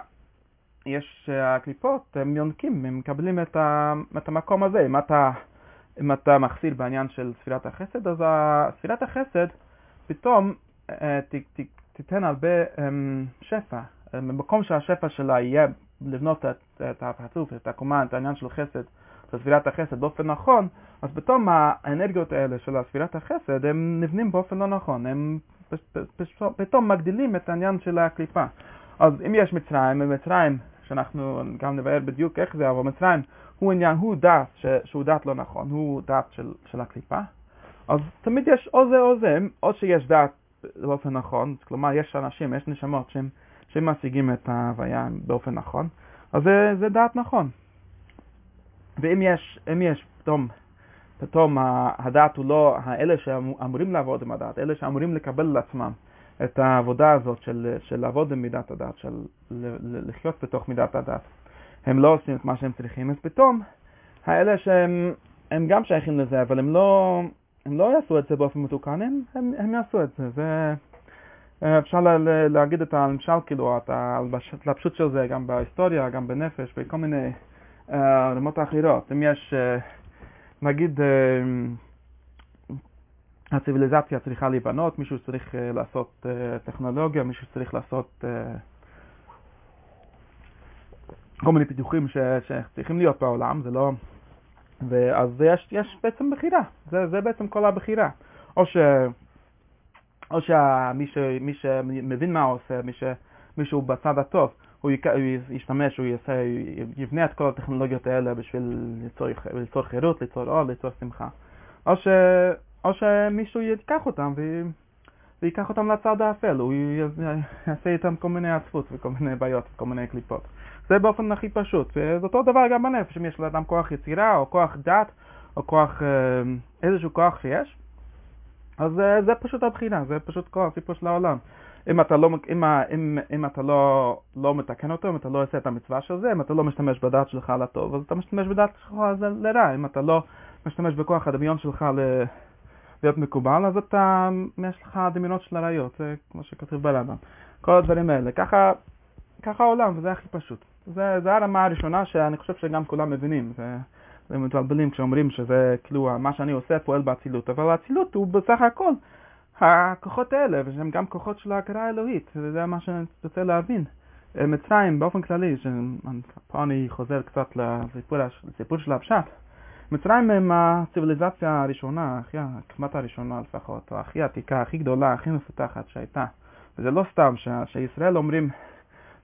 S1: יש הקליפות, הם יונקים, הם מקבלים את, ה... את המקום הזה. אם אתה, אם אתה מחסיר בעניין של ספירת החסד, אז ספירת החסד פתאום אה, ת, ת, תיתן הרבה אמ, שפע. במקום שהשפע שלה יהיה לבנות את, את הפרצוף, את הקומה, את העניין של חסד, את ספירת החסד באופן נכון, אז פתאום האנרגיות האלה של ספירת החסד הם נבנים באופן לא נכון, הם פתאום מגדילים את העניין של הקליפה. אז אם יש מצרים, ומצרים, שאנחנו גם נבהר בדיוק איך זה, אבל מצרים הוא עניין, הוא דת שהוא דת לא נכון, הוא דת של, של הקליפה, אז תמיד יש או זה או זה, או שיש דת באופן נכון, כלומר יש אנשים, יש נשמות שהם, משיגים את ההוויה באופן נכון, אז זה, זה דת נכון. ואם יש, אם יש פתאום, פתאום הדת הוא לא, האלה שאמורים לעבוד עם הדת, אלה שאמורים לקבל על עצמם את העבודה הזאת של, של לעבוד עם מידת הדת, של לחיות בתוך מידת הדת, הם לא עושים את מה שהם צריכים, אז פתאום האלה שהם הם גם שייכים לזה, אבל הם לא, הם לא יעשו את זה באופן מתוקן, הם, הם, הם יעשו את זה. זה אפשר לה, להגיד את המשל, כאילו, את ההתלבשות של זה גם בהיסטוריה, גם בנפש, בכל מיני uh, רמות אחרות. אם יש, uh, נגיד, uh, הציוויליזציה צריכה להיבנות, מישהו צריך uh, לעשות טכנולוגיה, מישהו צריך לעשות כל מיני פיתוחים ש, שצריכים להיות בעולם, זה לא... ואז יש, יש בעצם בחירה, זה, זה בעצם כל הבחירה. או, ש, או שמי ש, שמבין מה הוא עושה, מי מישהו בצד הטוב, הוא, ישתמש, הוא יעשה, יבנה את כל הטכנולוגיות האלה בשביל ליצור, ליצור חירות, ליצור אור, ליצור שמחה. או, ש, או שמישהו ייקח אותם ו... ויקח אותם לצד האפל, הוא יעשה איתם כל מיני עצבות וכל מיני בעיות וכל מיני קליפות. זה באופן הכי פשוט. וזה אותו דבר גם בנפש, אם יש לאדם כוח יצירה או כוח דת או כוח, אה, איזשהו כוח שיש, אז זה, זה פשוט הבחינה, זה פשוט כל הסיפור של העולם. אם אתה לא, אם, אם, אם אתה לא, לא מתקן אותו, אם אתה לא עושה את המצווה של זה, אם אתה לא משתמש בדת שלך לטוב, אז אתה משתמש בדת שלך לרע. אם אתה לא משתמש בכוח הדמיון שלך ל... להיות מקובל, אז אתה, יש לך דמיונות של הרעיות, זה כמו שכתוב ברמב"ם. כל הדברים האלה. ככה, ככה העולם, וזה הכי פשוט. זה, זה הרמה הראשונה שאני חושב שגם כולם מבינים. זה, זה מתבלבלים כשאומרים שזה כאילו מה שאני עושה פועל באצילות, אבל האצילות הוא בסך הכל הכוחות האלה, ושהם גם כוחות של ההכרה האלוהית, וזה מה שאני רוצה להבין. מצרים באופן כללי, פה אני חוזר קצת לסיפור, לסיפור של הפשט. מצרים הם הציוויליזציה הראשונה, הכי, כמעט הראשונה לפחות, או הכי עתיקה, הכי גדולה, הכי מפותחת שהייתה. וזה לא סתם שישראל אומרים,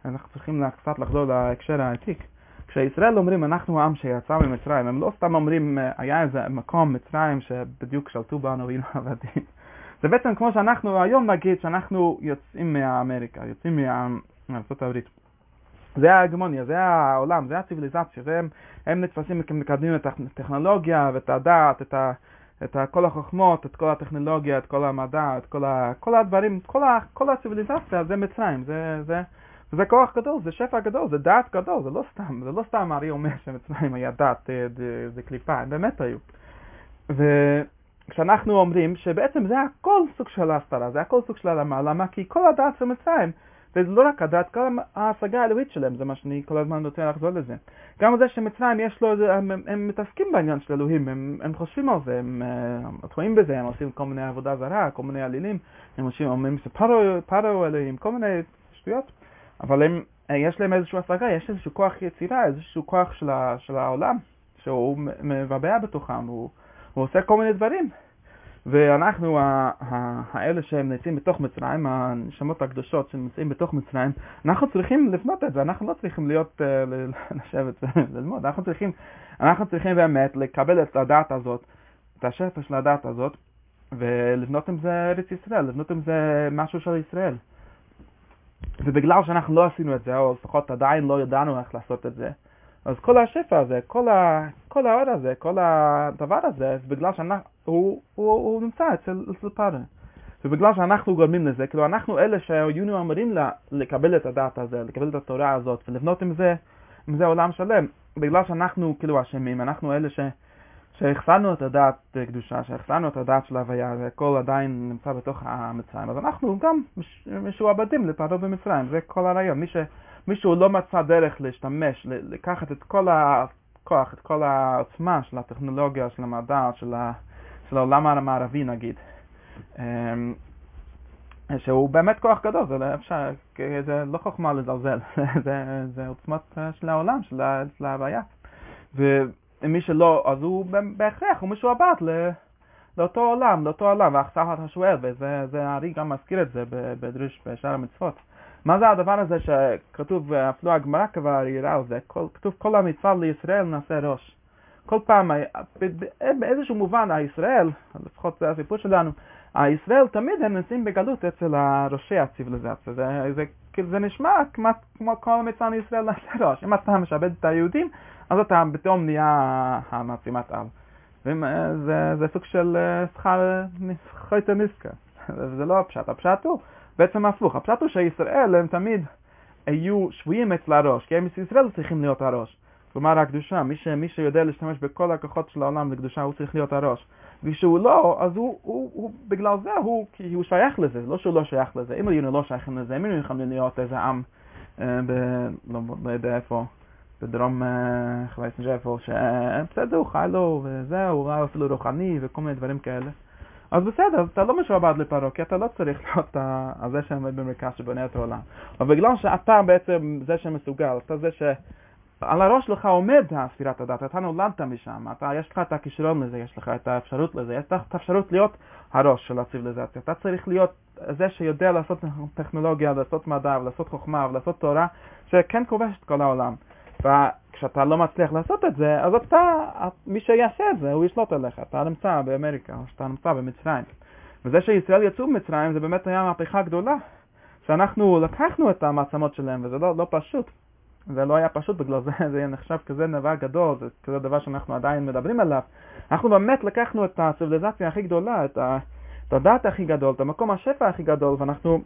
S1: אנחנו צריכים קצת לחזור להקשר העתיק. כשישראל אומרים אנחנו העם שיצא ממצרים, הם לא סתם אומרים היה איזה מקום מצרים שבדיוק שלטו בנו והיינו עבדים. זה בעצם כמו שאנחנו היום נגיד שאנחנו יוצאים מאמריקה, יוצאים הברית. זה ההגמוניה, זה העולם, זה הציוויליזציה, והם הם נתפסים מקדמים את הטכנולוגיה ואת הדת, את, ה, את ה, כל החוכמות, את כל הטכנולוגיה, את כל המדע, את כל, ה, כל הדברים, כל, ה, כל הציוויליזציה זה מצרים, זה, זה, זה כוח גדול, זה שפע גדול, זה דת גדול, זה לא סתם, זה לא סתם ארי אומר שמצרים היה זה, אה, זה קליפה, הם באמת היו. וכשאנחנו אומרים שבעצם זה הכל סוג של הסתרה, זה הכל סוג של הרמה, למה? כי כל הדת של מצרים וזה לא רק הדת, גם ההשגה האלוהית שלהם, זה מה שאני כל הזמן רוצה לחזור לזה. גם זה שמצרים יש לו, הם, הם, מתעסקים בעניין של אלוהים, הם, הם חושבים על זה, הם טועים אה, בזה, הם עושים כל מיני עבודה זרה, כל מיני עלילים, הם עושים, אומרים שפרו אלוהים, כל מיני שטויות, אבל הם, יש להם איזושהי השגה, יש איזשהו כוח יצירה, איזשהו כוח של, של העולם, שהוא מבעבע בתוכם, הוא, הוא עושה כל מיני דברים. ואנחנו, האלה שהם נמצאים בתוך מצרים, הנשמות הקדושות שנמצאים בתוך מצרים, אנחנו צריכים לבנות את זה, אנחנו לא צריכים להיות, אה, לשבת וללמוד, אנחנו צריכים, אנחנו צריכים באמת לקבל את הדת הזאת, את השפע של הדת הזאת, ולבנות עם זה ארץ ישראל, לבנות עם זה משהו של ישראל. ובגלל שאנחנו לא עשינו את זה, או לפחות עדיין לא ידענו איך לעשות את זה, אז כל השפע הזה, כל, ה, כל האור הזה, כל הדבר הזה, זה בגלל שהוא הוא, הוא, הוא נמצא אצל, אצל פארה. ובגלל שאנחנו גורמים לזה, כאילו אנחנו אלה שהיינו אמורים לה, לקבל את הדעת הזה, לקבל את התורה הזאת ולבנות עם זה אם זה עולם שלם, בגלל שאנחנו כאילו אשמים, אנחנו אלה ש... שהחסרנו את הדעת קדושה, שהחסרנו את הדעת של ההוויה, והכל עדיין נמצא בתוך המצרים, אז אנחנו גם משועבדים לפרעה במצרים, זה כל הרעיון. מי שמישהו לא מצא דרך להשתמש, לקחת את כל הכוח, את כל העוצמה של הטכנולוגיה, של המדע, של, ה, של העולם המערבי נגיד, אמ, שהוא באמת כוח גדול, זה לא אפשר, זה לא חוכמה לזלזל, זה, זה עוצמות של העולם, של ההוויה. ומי שלא, אז הוא בהכרח, הוא משועבד לאותו עולם, לאותו עולם, והחסרת השואל, וזה, הארי גם מזכיר את זה בדריש בשאר המצוות. מה זה הדבר הזה שכתוב, אפילו הגמרא כבר יראה על זה, כתוב כל המצווה לישראל נעשה ראש. כל פעם, באיזשהו מובן, הישראל, לפחות זה הסיפור שלנו, הישראל תמיד הם נמצאים בגלות אצל ראשי הציוויליזציה. זה, זה, זה נשמע כמעט כמו כל המצווה לישראל נעשה ראש. אם אתה משעבד את היהודים, אז אתה פתאום נהיה המעצימת על. זה, זה סוג של שכר חייטה ניסקה. זה לא הפשט, הפשט הוא בעצם הפוך. הפשט הוא שישראל הם תמיד היו שבויים אצל הראש, כי הם ישראל צריכים להיות הראש. כלומר הקדושה, מי, ש, מי שיודע להשתמש בכל הכוחות של העולם לקדושה, הוא צריך להיות הראש. וכשהוא לא, אז הוא, הוא, הוא, בגלל זה הוא, כי הוא שייך לזה, לא שהוא לא שייך לזה. אם היינו לא שייכים לזה, אם היינו יכולים להיות איזה עם, אה, ב, לא, לא יודע איפה, בדרום חווייסנג' איפה, שבסדר, הוא חי לו, וזהו, הוא ראה אפילו רוחני וכל מיני דברים כאלה. אז בסדר, אתה לא משועבד לפרעה, כי אתה לא צריך להיות הזה שעומד במרכז שבונה את העולם. אבל בגלל שאתה בעצם זה שמסוגל, אתה זה ש... על הראש שלך עומד ספירת הדת, אתה נולדת משם, אתה, יש לך את הכישרון לזה, יש לך את האפשרות לזה, יש לך את האפשרות להיות הראש של הציוויליזציה. אתה צריך להיות זה שיודע לעשות טכנולוגיה, לעשות מדע, לעשות חוכמה, ולעשות תורה, שכן כובש את כל העולם. וכשאתה לא מצליח לעשות את זה, אז אתה, מי שיעשה את זה, הוא ישלוט עליך. אתה נמצא באמריקה, או שאתה נמצא במצרים. וזה שישראל יצאו ממצרים, זה באמת היה מהפכה גדולה. שאנחנו לקחנו את המעצמות שלהם, וזה לא, לא פשוט. זה לא היה פשוט בגלל זה, זה נחשב כזה דבר גדול, זה כזה דבר שאנחנו עדיין מדברים עליו. אנחנו באמת לקחנו את הציוויליזציה הכי גדולה, את, את הדת הכי גדול, את המקום השפע הכי גדול, ואנחנו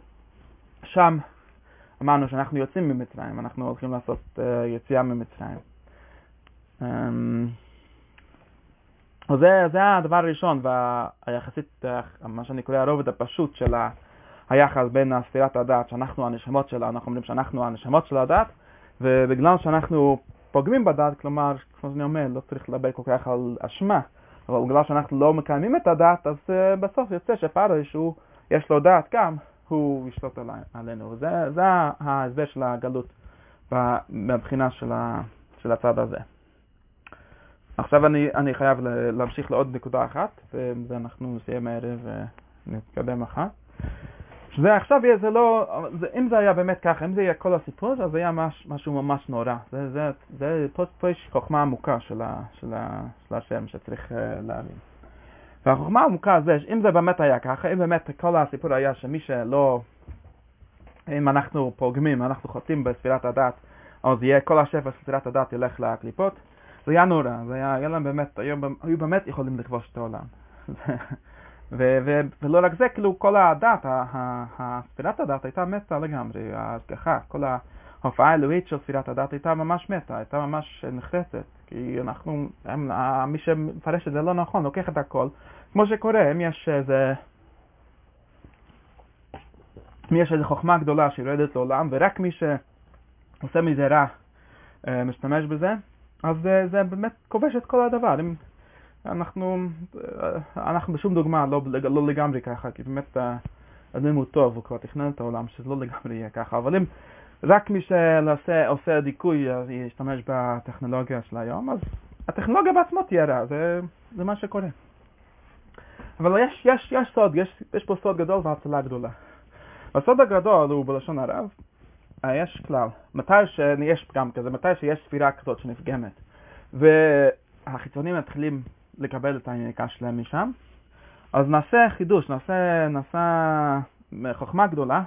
S1: שם אמרנו שאנחנו יוצאים ממצרים, אנחנו הולכים לעשות uh, יציאה ממצרים. Um, זה, זה הדבר הראשון, והיחסית, uh, מה שאני קורא הרובד הפשוט של היחס בין ספירת הדת, שאנחנו הנשמות שלה, אנחנו אומרים שאנחנו הנשמות של הדת, ובגלל שאנחנו פוגמים בדת, כלומר, כמו שאני אומר, לא צריך לדבר כל כך על אשמה, אבל בגלל שאנחנו לא מקיימים את הדת, אז uh, בסוף יוצא שהוא, יש לו דת גם, הוא ישלוט עלינו. וזה זה ההסבר של הגלות מבחינה של, של הצד הזה. עכשיו אני, אני חייב להמשיך לעוד נקודה אחת, ובזה אנחנו נסיים הערב ונתקדם אחת. שזה עכשיו יהיה, זה לא, זה, אם זה היה באמת ככה, אם זה יהיה כל הסיפור, אז זה היה מש, משהו ממש נורא. זה, זה, זה, פה, פה יש חוכמה עמוקה של, ה, של, ה, של השם שצריך uh, להבין. והחוכמה העמוקה זה, אם זה באמת היה ככה, אם באמת כל הסיפור היה שמי שלא, אם אנחנו פוגמים, אנחנו חוטאים בספירת הדת, אז יהיה כל השפע של ספירת הדת ילך לקליפות, זה היה נורא, זה היה, היה להם באמת, היו, היו באמת יכולים לכבוש את העולם. ו- ו- ולא רק זה, כאילו כל הדת, ספירת הדת הייתה מתה לגמרי, ההשגחה, כל ההופעה האלוהית של ספירת הדת הייתה ממש מתה, הייתה ממש נחרצת, כי אנחנו, הם, מי שמפרש את זה לא נכון, לוקח את הכל, כמו שקורה, אם יש איזה, אם יש איזו חוכמה גדולה שיורדת לעולם, ורק מי שעושה מזה רע אה, משתמש בזה, אז זה, זה באמת כובש את כל הדבר. אם, אנחנו, אנחנו בשום דוגמה לא, לא לגמרי ככה, כי באמת האדם הוא טוב, הוא כבר תכנן את העולם, שזה לא לגמרי יהיה ככה, אבל אם רק מי שעושה דיכוי ישתמש בטכנולוגיה של היום, אז הטכנולוגיה בעצמו תהיה רע, זה, זה מה שקורה. אבל יש, יש, יש סוד, יש, יש פה סוד גדול והצלה גדולה. הסוד הגדול הוא בלשון הרב, יש כלל, מתי שיש פגם כזה, מתי שיש ספירה כזאת שנפגמת, והחיצונים מתחילים לקבל את היניקה שלהם משם. אז נעשה חידוש, נעשה, נעשה חוכמה גדולה,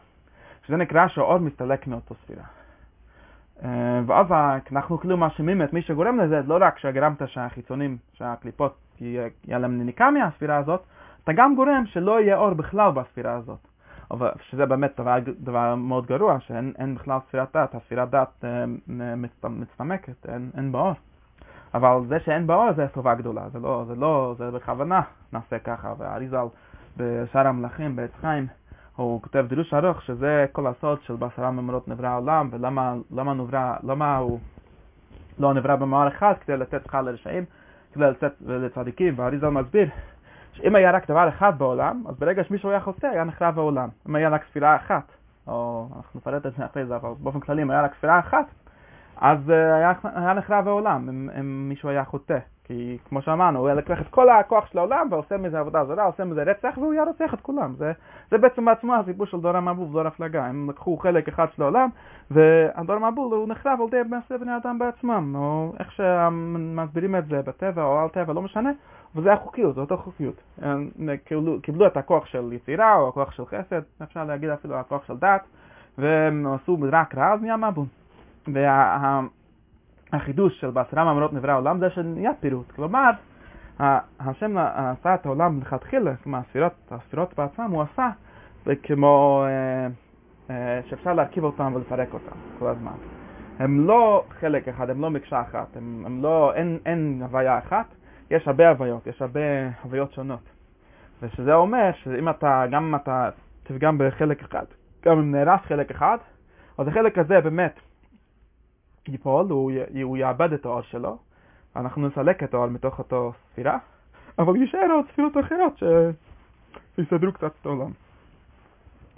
S1: שזה נקרא שהאור מסתלק מאותו ספירה. אה, ואז אנחנו כאילו מאשימים את מי שגורם לזה, לא רק שגרמת שהחיצונים, שהקליפות, יהיה להם ניניקה מהספירה הזאת, אתה גם גורם שלא יהיה אור בכלל בספירה הזאת. שזה באמת דבר, דבר מאוד גרוע, שאין אין בכלל ספירת דת, הספירת דת אה, מצ- מצטמקת, אין, אין באור. אבל זה שאין באור זה טובה גדולה, זה לא, זה לא, זה בכוונה נעשה ככה, והאריזל בשאר המלכים, בעץ חיים, הוא כותב דרוש ארוך שזה כל הסוד של בעשרה ממרות נברא העולם, ולמה למה נברא, למה הוא לא נברא במאמר אחד כדי לתת חל לרשעים, כדי לתת לצדיקים, והאריזל מסביר שאם היה רק דבר אחד בעולם, אז ברגע שמישהו היה חוטא, היה נחרב העולם. אם היה רק ספירה אחת, או אנחנו נפרט את זה אחרי זה, אבל באופן כללי, אם היה רק ספירה אחת, אז אה, היה, היה נחרב העולם אם, אם מישהו היה חוטא. כי כמו שאמרנו, הוא לקח את כל הכוח של העולם ועושה מזה עבודה זרה, עושה מזה רצח, והוא היה רוצח את כולם. זה, זה בעצם בעצמו הסיפור של דור המבול ודור הפלגה. הם לקחו חלק אחד של העולם, והדור המבול הוא נחרב על ידי מעשה בני אדם בעצמם, או איך שמסבירים את זה בטבע או על טבע, לא משנה, וזה החוקיות, זו אותה חוקיות. הם קיבלו, קיבלו את הכוח של יצירה, או הכוח של חסד, אפשר להגיד אפילו הכוח של דת, והם עשו רק רע, אז נהיה מבול. והחידוש של בעשרה מאמרות נברא העולם זה שנהיה פירוט. כלומר, השם עשה את העולם מלכתחילה, כלומר הספירות, הספירות בעצמם הוא עשה כמו אה, אה, שאפשר להרכיב אותם ולפרק אותם כל הזמן. הם לא חלק אחד, הם לא מקשה אחת, הם, הם לא, אין, אין הוויה אחת, יש הרבה הוויות, יש הרבה הוויות שונות. ושזה אומר שאם אתה, גם אם אתה תפגם בחלק אחד, גם אם נהרס חלק אחד, אז החלק הזה באמת ייפול, הוא, יאבד את האור שלו, אנחנו נסלק את האור מתוך אותו ספירה, אבל יישאר עוד ספירות אחרות שיסדרו קצת את העולם.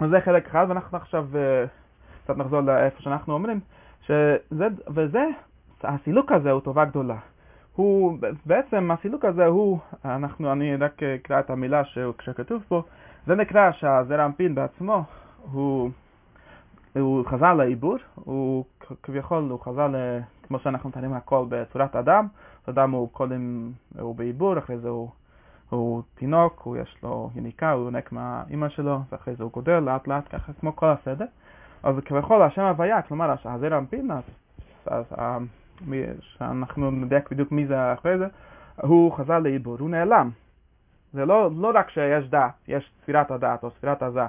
S1: אז זה חלק אחד, ואנחנו עכשיו אה, קצת נחזור לאיפה שאנחנו אומרים, שזה, וזה, הסילוק הזה הוא טובה גדולה. הוא, בעצם הסילוק הזה הוא, אנחנו, אני רק אקרא את המילה שכתוב פה, זה נקרא שהזרע אנפין בעצמו, הוא, הוא חזר לעיבור, הוא כביכול, הוא חזר, כמו שאנחנו מתארים הכל בצורת אדם, אדם הוא קודם, הוא בעיבור, אחרי זה הוא, הוא תינוק, הוא יש לו יניקה, הוא יונק מהאימא שלו, ואחרי זה הוא גודל לאט לאט ככה, כמו כל הסדר. אז כביכול השם הוויה, כלומר הזרע אנפין, אז, אז ה- מי- שאנחנו נדייק בדיוק מי זה אחרי זה, הוא חזר לעיבור, הוא נעלם. זה לא, לא רק שיש דת, יש ספירת הדת או ספירת עזה,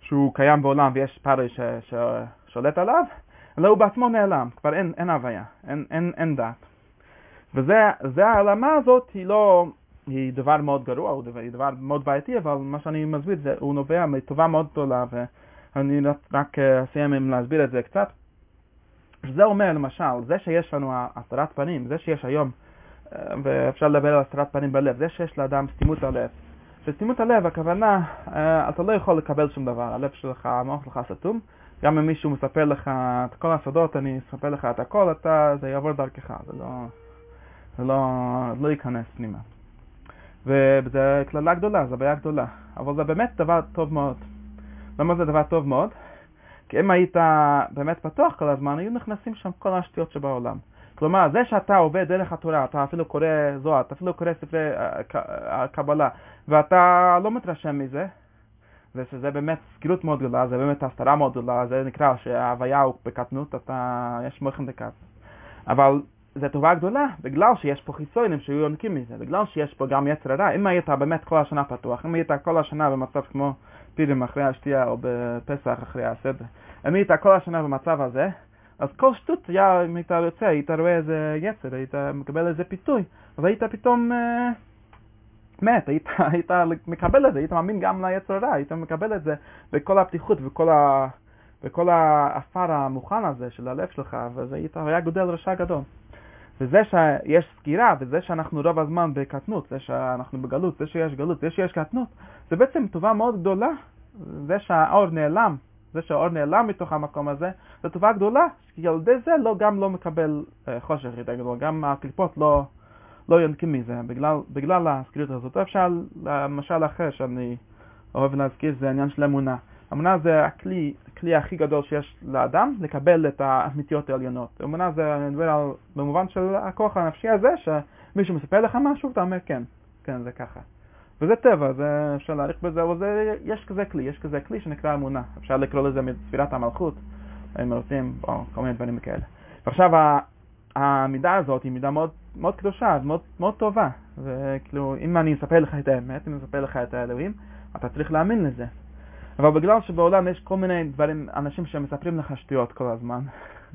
S1: שהוא קיים בעולם ויש פרי ש, ששולט עליו, אלא הוא בעצמו נעלם, כבר אין, אין הוויה, אין, אין, אין דת. וזה, זה ההעלמה הזאת היא לא, היא דבר מאוד גרוע, הוא דבר, היא דבר מאוד בעייתי, אבל מה שאני מסביר זה, הוא נובע מטובה מאוד גדולה, ואני רק, אה, אסיים עם להסביר את זה קצת. זה אומר למשל, זה שיש לנו הסתרת פנים, זה שיש היום, אה, ואפשר לדבר על הסתרת פנים בלב, זה שיש לאדם סתימות הלב. שסתימות הלב, הכוונה, אה, אתה לא יכול לקבל שום דבר, הלב שלך, המוח שלך סתום, גם אם מישהו מספר לך את כל הסודות, אני אספר לך את הכל, אתה, זה יעבור דרכך, זה לא, זה לא, לא ייכנס פנימה. וזה קללה גדולה, זו בעיה גדולה, אבל זה באמת דבר טוב מאוד. למה זה דבר טוב מאוד? כי אם היית באמת פתוח כל הזמן, היו נכנסים שם כל השטויות שבעולם. כלומר, זה שאתה עובד דרך התורה, אתה אפילו קורא זוהר, אתה אפילו קורא ספרי אה, אה, קבלה, ואתה לא מתרשם מזה, ושזה באמת סגירות מאוד גדולה, זה באמת הסתרה מאוד גדולה, זה נקרא שההוויה הוא בקטנות, אתה, יש מוחם דקת. אבל זה טובה גדולה, בגלל שיש פה חיצונים שהיו יונקים מזה, בגלל שיש פה גם יצר הרע. אם היית באמת כל השנה פתוח, אם היית כל השנה במצב כמו פירים אחרי השתייה או בפסח אחרי הסדר, אם היית כל השנה במצב הזה, אז כל שטות היה, אם היית רוצה, היית רואה איזה יצר, היית מקבל איזה פיתוי, אז היית פתאום אה, מת, היית, היית מקבל את זה, היית מאמין גם ליצר הרע, היית מקבל את זה בכל הפתיחות וכל, ה, וכל האפר המוכן הזה של הלב שלך, וזה היה גודל רשע גדול. וזה שיש סגירה, וזה שאנחנו רוב הזמן בקטנות, זה שאנחנו בגלות, זה שיש גלות, זה שיש קטנות, זה בעצם טובה מאוד גדולה. זה שהאור נעלם, זה שהאור נעלם מתוך המקום הזה, זו טובה גדולה, כי על ידי זה לא, גם לא מקבל אה, חושך יותר גדול, גם הקליפות לא, לא יונקים מזה, בגלל, בגלל הסגירות הזאת. אפשר, למשל אחר שאני אוהב להזכיר, זה העניין של אמונה. אמונה זה הכלי, הכלי הכי גדול שיש לאדם לקבל את האמיתיות העליונות. אמונה זה, אני מדבר על, במובן של הכוח הנפשי הזה, שמישהו מספר לך משהו ואתה אומר כן, כן זה ככה. וזה טבע, זה אפשר להעריך בזה, אבל זה, יש כזה כלי, יש כזה כלי שנקרא אמונה. אפשר לקרוא לזה מספירת המלכות, אם רוצים, או כל מיני דברים כאלה. ועכשיו המידה הזאת היא מידה מאוד, מאוד קדושה, מאוד, מאוד טובה. וכאילו, אם אני אספר לך את האמת, אם אני אספר לך את האלוהים, אתה צריך להאמין לזה. אבל בגלל שבעולם יש כל מיני דברים, אנשים שמספרים לך שטויות כל הזמן,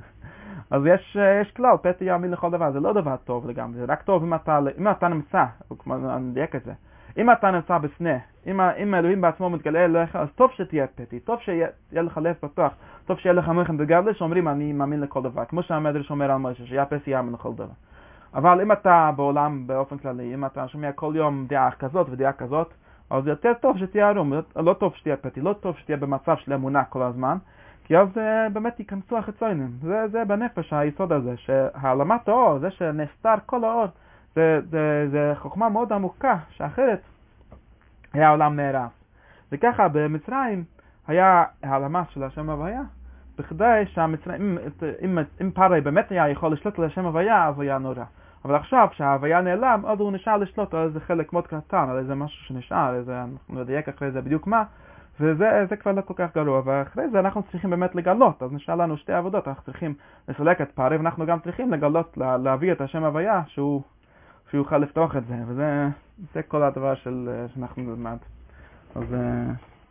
S1: אז יש, יש כלל, פתי יאמין לכל דבר, זה לא דבר טוב לגמרי, זה רק טוב אם אתה, אם אתה נמצא, אני מדייק את זה, אם אתה נמצא בסנה, אם, אם אלוהים בעצמו מתגלה אליך, אז טוב שתהיה פתי, טוב שיהיה לך לב פתוח, טוב שיהיה לך מלחם בגדלש, שאומרים אני מאמין לכל דבר, כמו שהמדרש אומר על משה, שיהיה פתי יאמין לכל דבר. אבל אם אתה בעולם באופן כללי, אם אתה שומע כל יום דעה כזאת ודעה כזאת, אז יותר טוב שתהיה ערום, לא טוב שתהיה פתי, לא טוב שתהיה במצב של אמונה כל הזמן, כי אז uh, באמת ייכנסו החיצונים. זה, זה בנפש היסוד הזה, שהעלמת האור, זה שנסתר כל האור, זה, זה, זה חוכמה מאוד עמוקה, שאחרת היה עולם נהרס. וככה במצרים היה העלמה של השם הוויה, בכדי שהמצרים, אם, אם, פארי באמת היה יכול לשלוט על השם הוויה, אז היה נורא. אבל עכשיו, כשההוויה נעלם, אז הוא נשאר לשלוט על איזה חלק מאוד קטן, על איזה משהו שנשאר, איזה, אנחנו נדייק אחרי זה בדיוק מה, וזה כבר לא כל כך גרוע, ואחרי זה אנחנו צריכים באמת לגלות, אז נשאר לנו שתי עבודות, אנחנו צריכים לסלק את פערי, ואנחנו גם צריכים לגלות, להביא את השם הוויה, שהוא, שהוא יוכל לפתוח את זה, וזה כל הדבר של, שאנחנו נלמד. אז...